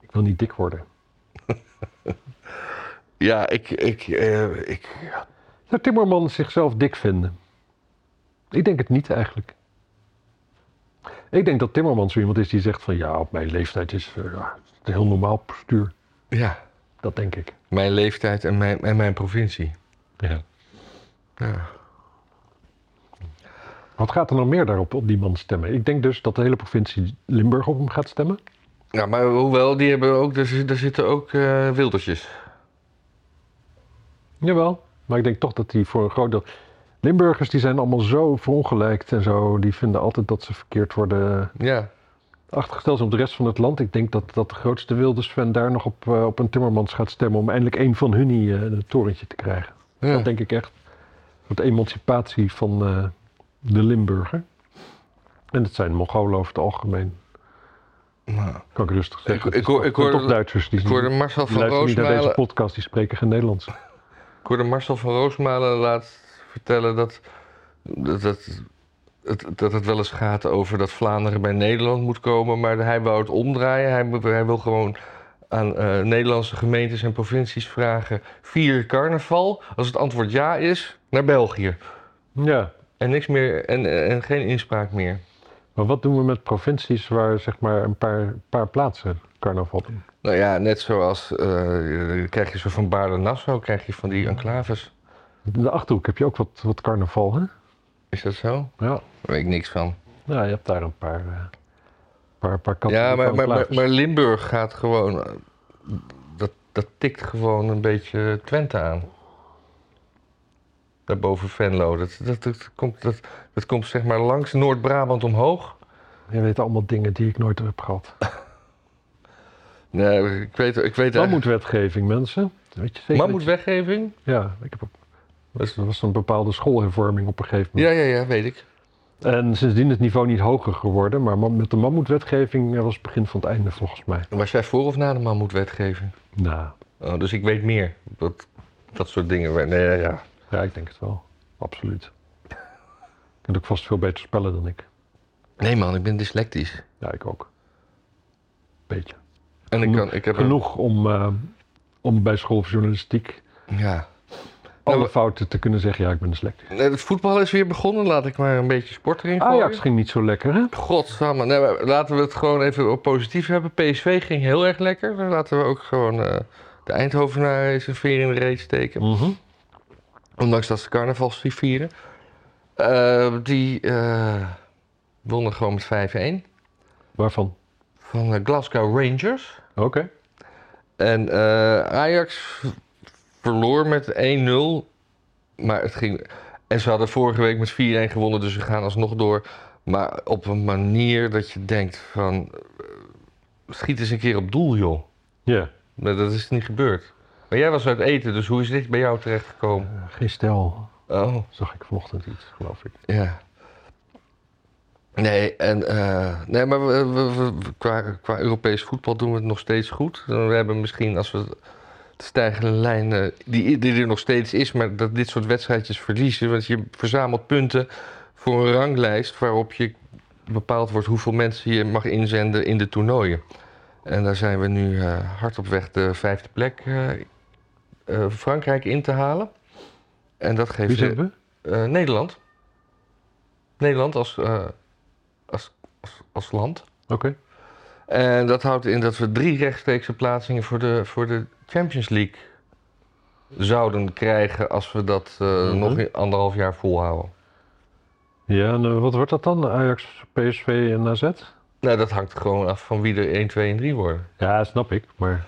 ik wil niet dik worden. Ja, ik... ik, ik Zou Timmermans zichzelf dik vinden? Ik denk het niet eigenlijk. Ik denk dat Timmermans zo iemand is die zegt van ja, op mijn leeftijd is eh, ja, het een heel normaal postuur. ja, Dat denk ik. mijn leeftijd en mijn, en mijn provincie. Ja. Ja. Wat gaat er nog meer daarop op die man stemmen? Ik denk dus dat de hele provincie Limburg op hem gaat stemmen. Ja, maar hoewel, die hebben ook, er zitten ook eh, wildertjes. Jawel. Maar ik denk toch dat die voor een groot deel... Limburgers die zijn allemaal zo verongelijkt en zo. Die vinden altijd dat ze verkeerd worden Ja, achtergesteld zijn op de rest van het land. Ik denk dat, dat de grootste Wilders-fan daar nog op, eh, op een Timmermans gaat stemmen... om eindelijk een van hun uh, het torentje te krijgen. ja. Dat denk ik echt. Wat emancipatie van eh, de Limburger. En het zijn Mongolen over het algemeen. Nou, Kan ik rustig zeggen. Ik- Het ik hoor- ik toch- Duitsers die, ik hoorde Marcel van luisteren niet naar deze Roosmalen... podcast. Die spreken geen Nederlands. Ik hoorde Marcel van Roosmalen laatst vertellen dat, dat, dat, het, dat het wel eens gaat over dat Vlaanderen bij Nederland moet komen, maar hij wou het omdraaien. Hij, wil gewoon aan eh, Nederlandse gemeentes en provincies vragen: vier carnaval. Als het antwoord ja is, naar België. Ja. En niks meer en, en geen inspraak meer. Maar wat doen we met provincies waar zeg maar een paar, paar plaatsen carnaval doen? Nou ja, net zoals eh, krijg je zo van Baarle-Nassau, krijg je van die enclaves. In de Achterhoek heb je ook wat, wat carnaval, hè? Is dat zo? Ja. Daar weet ik niks van. Ja, je hebt daar een paar, eh paar, paar Ja, maar, maar, maar Limburg gaat gewoon. eh, Dat, dat tikt gewoon een beetje Twente aan. Daarboven Venlo. Dat, dat, dat, komt, dat, dat komt zeg maar langs Noord-Brabant omhoog. Je weet allemaal dingen die ik nooit heb gehad. Nee, ik weet, ik weet Mammoetwetgeving, mensen. Weet je zeker? Mammoetwetgeving? Ja, ik heb. Dat was een bepaalde schoolhervorming op een gegeven moment. Ja, ja, ja, weet ik. En sindsdien is het niveau niet hoger geworden. Maar ma- met de mammoetwetgeving eh, was het begin van het einde volgens mij. Was jij voor of na de Mammoetwetgeving? Nou, Oh, dus ik weet meer. Dat, dat soort dingen. Nee, ja, ja. ja, ik denk het wel. Absoluut. Je kunt ook vast veel beter spellen dan ik. nee man, ik ben dyslectisch. Ja, ik ook. Beetje. En ik, Genoeg- kan, ik heb een- Genoeg om, eh, om bij school of journalistiek Ja. alle Nou, fouten te kunnen zeggen. Ja, ik ben dyslectisch. Nee, Het voetbal is weer begonnen. Laat ik maar een beetje sport erin gooien. Ajax ging niet zo lekker, hè? Godsamme. Nee, laten we het gewoon even op positief hebben. PSV ging heel erg lekker. Dan laten we ook gewoon eh, de Eindhovenaren eens een veer in de reet steken. Mhm. Ondanks dat ze carnaval vieren. Eh, die wonnen gewoon met 5-1 Waarvan? Van eh, Glasgow Rangers. Oké. En eh, Ajax verloor met 1-0. Maar het ging. En ze hadden vorige week met 4-1 gewonnen, dus ze gaan alsnog door. Maar op een manier dat je denkt van. eh, Schiet eens een keer op doel, joh. Ja. Maar dat is niet gebeurd. Maar jij was uit eten, dus hoe is dit bij jou terechtgekomen? Eh, geen stijl. Oh, Zag ik vanochtend iets, geloof ik. ja. Nee, en, eh, nee maar we, we- we- we- qua, qua Europees voetbal doen we het nog steeds goed. We hebben misschien, als we de stijgende lijn, eh, die, die er nog steeds is, maar dat dit soort wedstrijdjes verliezen. Want je verzamelt punten voor een ranglijst waarop je bepaald wordt hoeveel mensen je mag inzenden in de toernooien. En daar zijn we nu eh, hard op weg de vijfde plek Frankrijk in te halen. En dat geeft Wie zijn we? Nederland. Nederland als, als, land. Oké. En dat houdt in dat we drie rechtstreekse plaatsingen voor de, voor de Champions League zouden krijgen als we dat eh, Mhm. nog anderhalf jaar volhouden. Ja, en eh, wat wordt dat dan? Ajax, PSV en AZ? Nou, dat hangt gewoon af van wie er 1, 2 en 3 worden. Ja, snap ik. Maar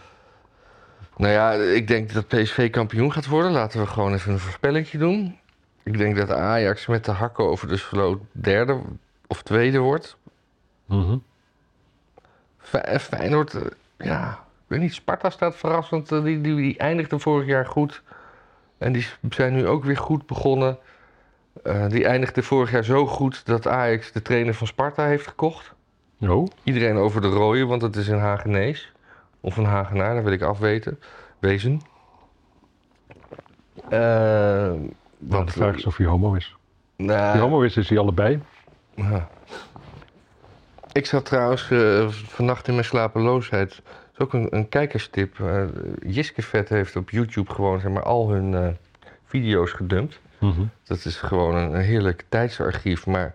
Nou ja, ik denk dat PSV kampioen gaat worden. Laten we gewoon even een voorspellingje doen. Ik denk dat Ajax met de hakken over de sloot derde of tweede wordt. Mhm. Fe- Feyenoord, eh, ja, ik weet niet. Sparta staat verrassend. eh, Die, die, die eindigde vorig jaar goed. En die zijn nu ook weer goed begonnen. Die eindigde vorig jaar zo goed dat Ajax de trainer van Sparta heeft gekocht. Oh, Iedereen over de rode, want het is een Hagenees. Of een Hagenaar, dat wil ik afweten. Wezen. Want want, de vraag is of hij homo is. nou, Als hij homo is, is hij allebei. ja. Ik zat trouwens eh, vannacht in mijn slapeloosheid. Dat is ook een, een kijkerstip. Eh Jiske Vet heeft op YouTube gewoon zeg maar, al hun eh, video's gedumpt. Mhm. Dat is gewoon een, een heerlijk tijdsarchief. Maar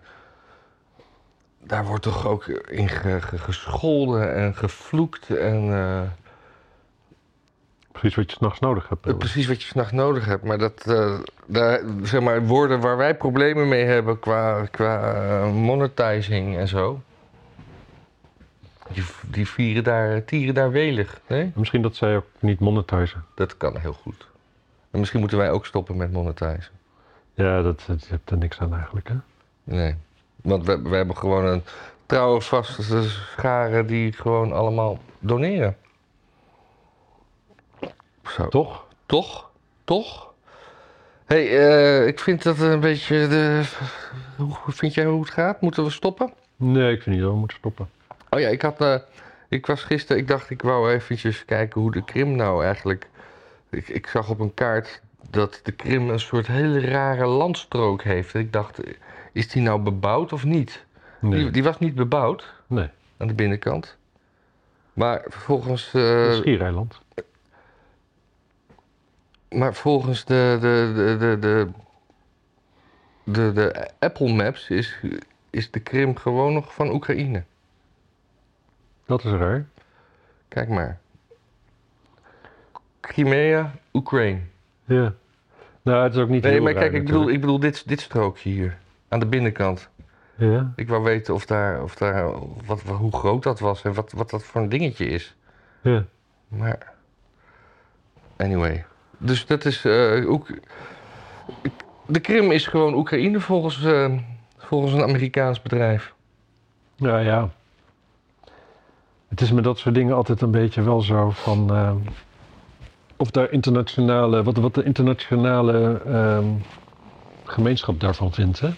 daar wordt toch ook in ge- ge- gescholden en gevloekt. En Precies wat je s'nachts nodig hebt. precies wat je s'nachts nodig hebt. Maar dat, eh, daar, zeg maar, woorden waar wij problemen mee hebben qua, qua monetizing en zo. Die, die vieren daar, tieren daar welig. Nee? Misschien dat zij ook niet monetizen. Dat kan heel goed. En misschien moeten wij ook stoppen met monetizen. Ja, dat, dat, je hebt er niks aan eigenlijk, hè? Nee. Want we, we hebben gewoon een trouwe vaste schare die gewoon allemaal doneren. Zo. Toch? Toch? Toch? hey, eh, ik vind dat een beetje de... Hoe vind jij hoe het gaat? Moeten we stoppen? Nee, ik vind niet dat we moeten stoppen. Oh ja, ik had... eh, ik was gisteren... Ik dacht, ik wou eventjes kijken hoe de Krim nou eigenlijk... Ik, ik zag op een kaart dat de Krim een soort hele rare landstrook heeft. Ik dacht, is die nou bebouwd of niet? Nee. Die, die was niet bebouwd nee. aan de binnenkant. Maar volgens, Het is Schiereiland. maar volgens de, de, de, de, de, de, de Apple Maps is, is de Krim gewoon nog van Oekraïne. Dat is raar. Kijk maar. Crimea, Oekraïne. Ja. Nou, het is ook niet Nee, heel maar raar kijk, ik bedoel, ik bedoel dit, dit strookje hier. Aan de binnenkant. Ja. Ik wou weten of daar, of daar wat, hoe groot dat was en wat, wat dat voor een dingetje is. Ja. Maar. Anyway. Dus dat is. Oek- de Krim is gewoon Oekraïne volgens, eh, volgens een Amerikaans bedrijf. Nou ja. Het is met dat soort dingen altijd een beetje wel zo van. ehm, of daar internationale. Wat, wat de internationale ehm, gemeenschap daarvan vindt. Hè?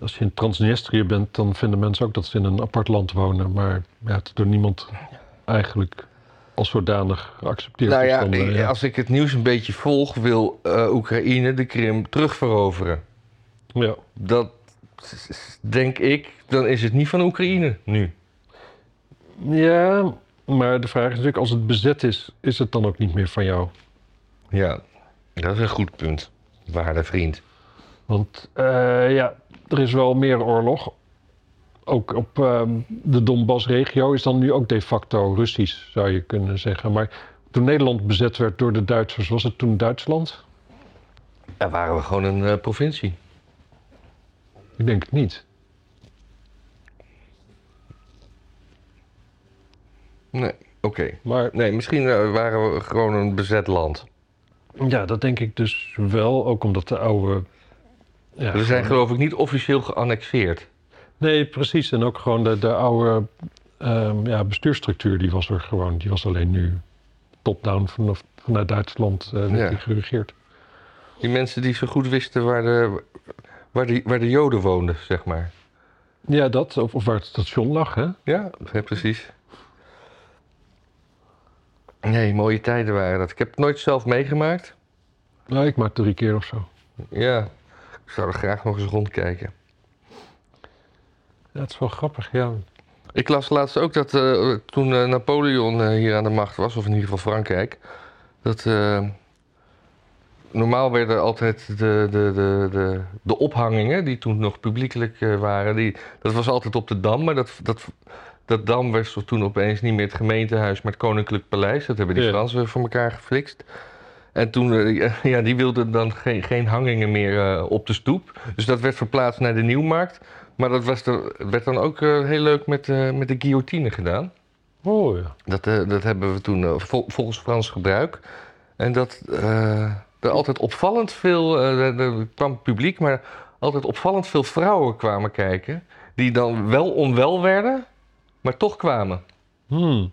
Als je in Transnistrië bent, dan vinden mensen ook dat ze in een apart land wonen. Maar ja, het is door niemand eigenlijk als zodanig geaccepteerd. nou ja, dan, eh, eh, als ik het nieuws een beetje volg, wil eh, Oekraïne de Krim terugveroveren. ja. Dat denk ik, dan is het niet van Oekraïne nu. Ja, maar de vraag is natuurlijk, als het bezet is, is het dan ook niet meer van jou? Ja, dat is een goed punt, waarde vriend. Want eh, ja, er is wel meer oorlog. Ook op ehm, de Donbass-regio is dan nu ook de facto Russisch, zou je kunnen zeggen. Maar toen Nederland bezet werd door de Duitsers, was het toen Duitsland? Daar waren we gewoon een eh, provincie. Ik denk het niet. Nee, oké. Maar Nee, misschien eh, waren we gewoon een bezet land. ja, dat denk ik dus wel. Ook omdat de oude... Ja, we zijn geloof ik niet officieel geannexeerd. Nee, precies. En ook gewoon de, de oude ehm, ja, bestuursstructuur, die was er gewoon. Die was alleen nu top-down vanaf, vanuit Duitsland Ja. die geregeerd. Die mensen die zo goed wisten waar de, waar de, waar de Joden woonden, zeg maar. Ja, dat. Of, of waar het station lag, hè? Ja, precies. Nee, mooie tijden waren dat. Ik heb het nooit zelf meegemaakt. Nou, ik maak drie keer of zo. Ja, ik zou er graag nog eens rondkijken. Ja, het is wel grappig, ja. Ik las laatst ook dat eh, toen eh, Napoleon eh, hier aan de macht was, of in ieder geval Frankrijk, dat normaal werden altijd de, de, de, de, de ophangingen, die toen nog publiekelijk waren, die, dat was altijd op de Dam, maar dat, dat, dat Dam werd toen opeens niet meer het gemeentehuis, maar het Koninklijk Paleis. Dat hebben die Ja. Fransen voor elkaar geflikt. En toen, eh, ja, die wilden dan geen, geen hangingen meer eh, op de stoep. Dus dat werd verplaatst naar de Nieuwmarkt. Maar dat was er, werd dan ook eh, heel leuk met, eh, met de guillotine gedaan. Oh ja. Dat, eh, dat hebben we toen eh, vol- volgens Frans gebruik. En dat eh, er altijd opvallend veel, eh, er kwam publiek, maar altijd opvallend veel vrouwen kwamen kijken. Die dan wel onwel werden, maar toch kwamen. Hmm.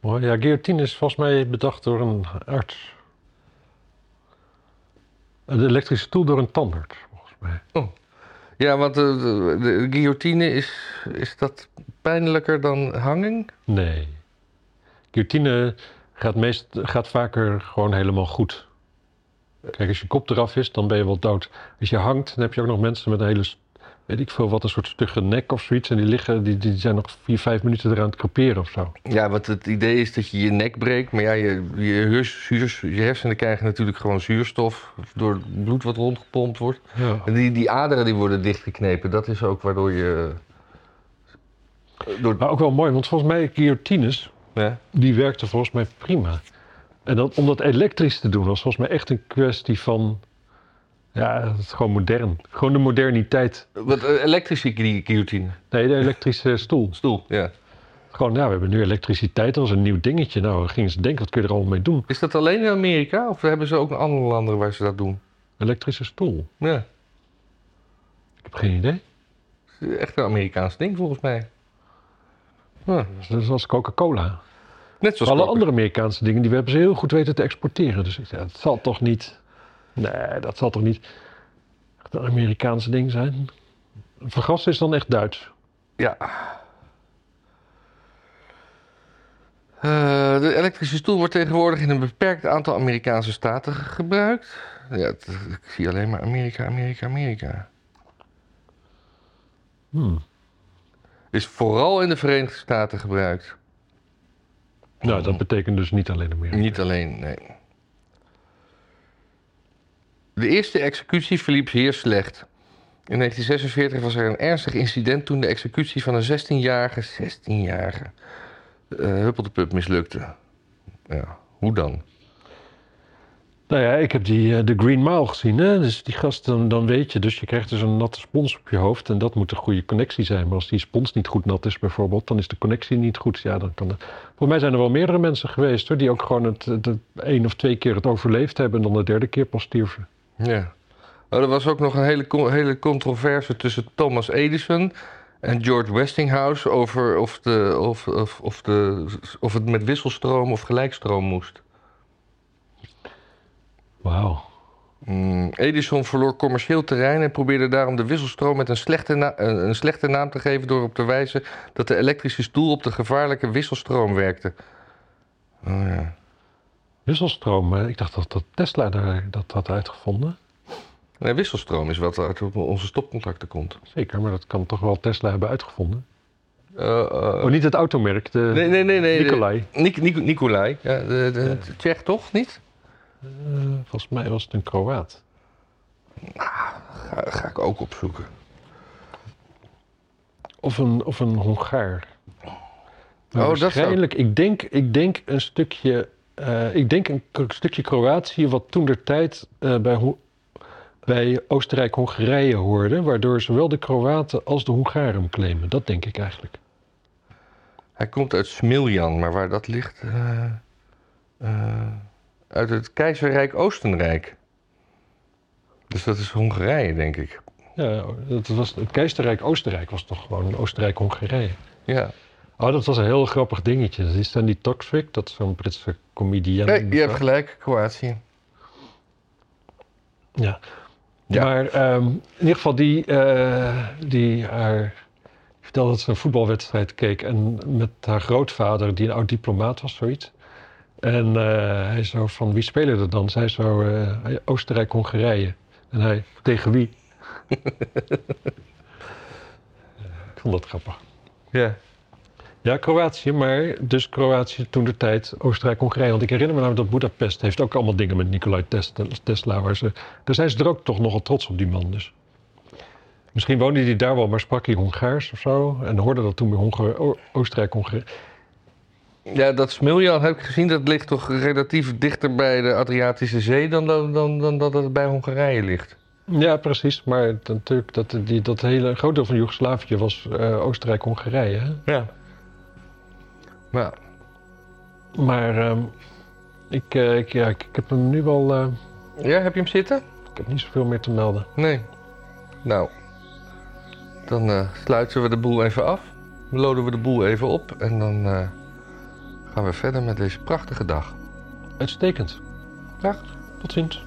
Mooi. Ja, guillotine is volgens mij bedacht door een arts. De elektrische stoel door een tandarts, volgens mij. Ja, want de, de, de guillotine is, is dat pijnlijker dan hanging? Nee. Guillotine gaat, meest, gaat vaker gewoon helemaal goed. Kijk, als je kop eraf is, dan ben je wel dood. Als je hangt, dan heb je ook nog mensen met een hele, weet ik veel wat, een soort stugge nek of zoiets. En die liggen, die, die zijn nog vier, vijf minuten eraan het creperen of zo. Ja, want het idee is dat je je nek breekt. Maar ja, je, je, hers- je hersenen krijgen natuurlijk gewoon zuurstof door het bloed wat rondgepompt wordt. Ja. En die, die aderen die worden dichtgeknepen. Dat is ook waardoor je... Door, Maar ook wel mooi, want volgens mij guillotines, ja. die werkten volgens mij prima. En dat, om dat elektrisch te doen was volgens mij echt een kwestie van... Ja, het is gewoon modern. Gewoon de moderniteit. Wat, eh, elektrische gui- guillotine. Nee, de elektrische stoel. Stoel, ja. Gewoon, ja, we hebben nu elektriciteit, dat was een nieuw dingetje. Nou, gingen ze denken, wat kun je er allemaal mee doen? Is dat alleen in Amerika? Of hebben ze ook andere landen waar ze dat doen? Elektrische stoel. Ja. Ik heb geen idee. Het is echt een Amerikaans ding volgens mij. Ja. Dat is als Coca-Cola. Net zoals Alle andere Amerikaanse dingen, die hebben ze heel goed weten te exporteren. Dus zei, dat zal toch niet... Nee, dat zal toch niet echt een Amerikaanse ding zijn? Vergassen is dan echt Duits. Ja. Eh, de elektrische stoel wordt tegenwoordig in een beperkt aantal Amerikaanse staten ge- gebruikt. Ja, het- ik zie alleen maar Amerika, Amerika, Amerika. Hmm. Is vooral in de Verenigde Staten gebruikt. Nou, dat betekent dus niet alleen Amerika. Niet alleen, nee. De eerste executie verliep zeer slecht. In 1946 was er een ernstig incident toen de executie van een 16-jarige, 16-jarige eh huppeldepup mislukte. Ja, hoe dan? Nou ja, ik heb die, eh, de Green Mile gezien. Hè? Dus die gast, dan, dan weet je. Dus je krijgt dus een natte spons op je hoofd. En dat moet een goede connectie zijn. Maar als die spons niet goed nat is bijvoorbeeld, dan is de connectie niet goed. Ja, dan kan. Voor mij zijn er wel meerdere mensen geweest hoor, die ook gewoon het, het, het één of twee keer het overleefd hebben. En dan de derde keer pas stierven. Ja. Oh, er was ook nog een hele, hele controverse tussen Thomas Edison en George Westinghouse over of, de, of, of, of, de, of het met wisselstroom of gelijkstroom moest. Wauw. Mm, Edison verloor commercieel terrein en probeerde daarom de wisselstroom met een slechte, een slechte naam te geven door op te wijzen dat de elektrische stoel op de gevaarlijke wisselstroom werkte. Oh ja. Wisselstroom, maar ik dacht dat, dat Tesla daar, dat had uitgevonden. Nee, wisselstroom is wat uit onze stopcontacten komt. Zeker, maar dat kan toch wel Tesla hebben uitgevonden. Eh, eh, Oh, niet het automerk, de nee, nee, nee. nee de- Nikolai. Nik, Nik, Nikolai. Ja, de, de, de Tsjech toch? Niet? Eh, volgens mij was het een Kroaat. Ga, ga ik ook opzoeken. Of een, of een Hongaar. Maar Oh, dat zou- waarschijnlijk, ik, denk, ik denk een stukje, eh, ik denk een stukje Kroatië wat toen der tijd eh, bij, Ho- bij Oostenrijk-Hongarije hoorde, waardoor zowel de Kroaten als de Hongaren claimen. Dat denk ik eigenlijk. Hij komt uit Smiljan, maar waar dat ligt... eh, uit het keizerrijk Oostenrijk. Dus dat is Hongarije, denk ik. Ja, dat was, het keizerrijk Oostenrijk was toch gewoon Oostenrijk-Hongarije. Ja. Oh, dat was een heel grappig dingetje. Dat is dan die Toxic, dat is zo'n Britse comedian. Nee, je hebt gelijk, Kroatië. Ja. Ja. Maar ehm, in ieder geval, die, eh, die haar vertelde dat ze een voetbalwedstrijd keek en met haar grootvader, die een oud diplomaat was, zoiets. En eh, hij zo van, wie spelen er dan? Zij zo, eh, Oostenrijk-Hongarije. En hij, tegen wie? ik vond dat grappig. Ja. Ja, Kroatië, maar dus Kroatië toen de tijd, Oostenrijk, Hongarije. Want ik herinner me namelijk dat Budapest heeft ook allemaal dingen met Nikolai Tesla. Tesla waar ze, daar zijn ze er ook toch nogal trots op, die man dus. Misschien woonde hij daar wel, maar sprak hij Hongaars of zo. En hoorde dat toen bij Hongar O- Oostenrijk, Hongarije. Ja, dat Smiljan heb ik gezien, dat ligt toch relatief dichter bij de Adriatische Zee dan, dan, dan, dan dat het bij Hongarije ligt. Ja, precies. Maar natuurlijk, dat, die, dat hele groot deel van Joegoslavië was eh, Oostenrijk, Hongarije. Ja. Maar ehm, ik, eh, ik, ja, ik, ik heb hem nu wel. eh, ja, heb je hem zitten? ik heb niet zoveel meer te melden. Nee. Nou, dan eh, sluiten we de boel even af. Loden we de boel even op en dan gaan we verder met deze prachtige dag. Uitstekend. Dag. Tot ziens.